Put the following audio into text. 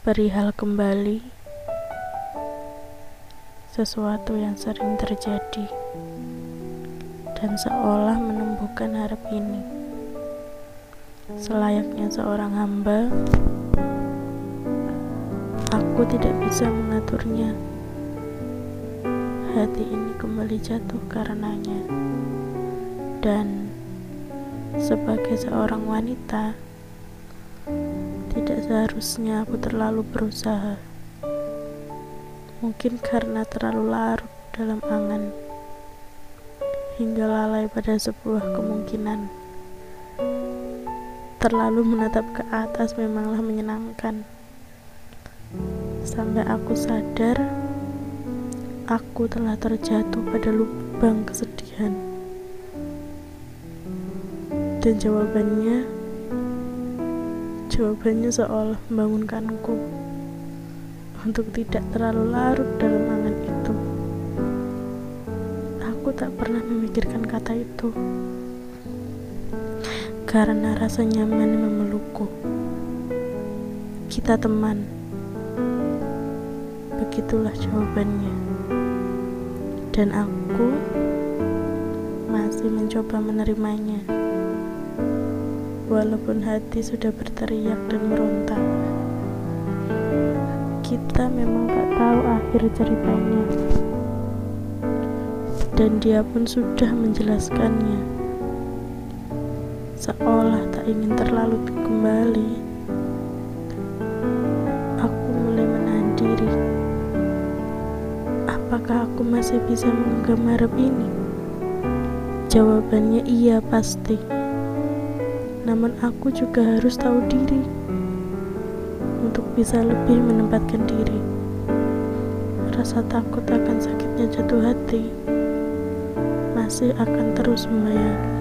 perihal kembali. Sesuatu yang sering terjadi. Dan seolah menumbuhkan harap ini. Selayaknya seorang hamba aku tidak bisa mengaturnya. Hati ini kembali jatuh karenanya. Dan sebagai seorang wanita tidak seharusnya aku terlalu berusaha. Mungkin karena terlalu larut dalam angan, hingga lalai pada sebuah kemungkinan. Terlalu menatap ke atas memanglah menyenangkan. Sampai aku sadar, aku telah terjatuh pada lubang kesedihan. Dan jawabannya, Jawabannya seolah membangunkanku untuk tidak terlalu larut dalam angan itu. Aku tak pernah memikirkan kata itu karena rasa nyaman memelukku. Kita teman. Begitulah jawabannya. Dan aku masih mencoba menerimanya walaupun hati sudah berteriak dan meronta. Kita memang tak tahu akhir ceritanya, dan dia pun sudah menjelaskannya, seolah tak ingin terlalu kembali. Aku mulai menahan diri. Apakah aku masih bisa menggenggam ini? Jawabannya iya pasti namun aku juga harus tahu diri untuk bisa lebih menempatkan diri. Rasa takut akan sakitnya jatuh hati masih akan terus membayangi.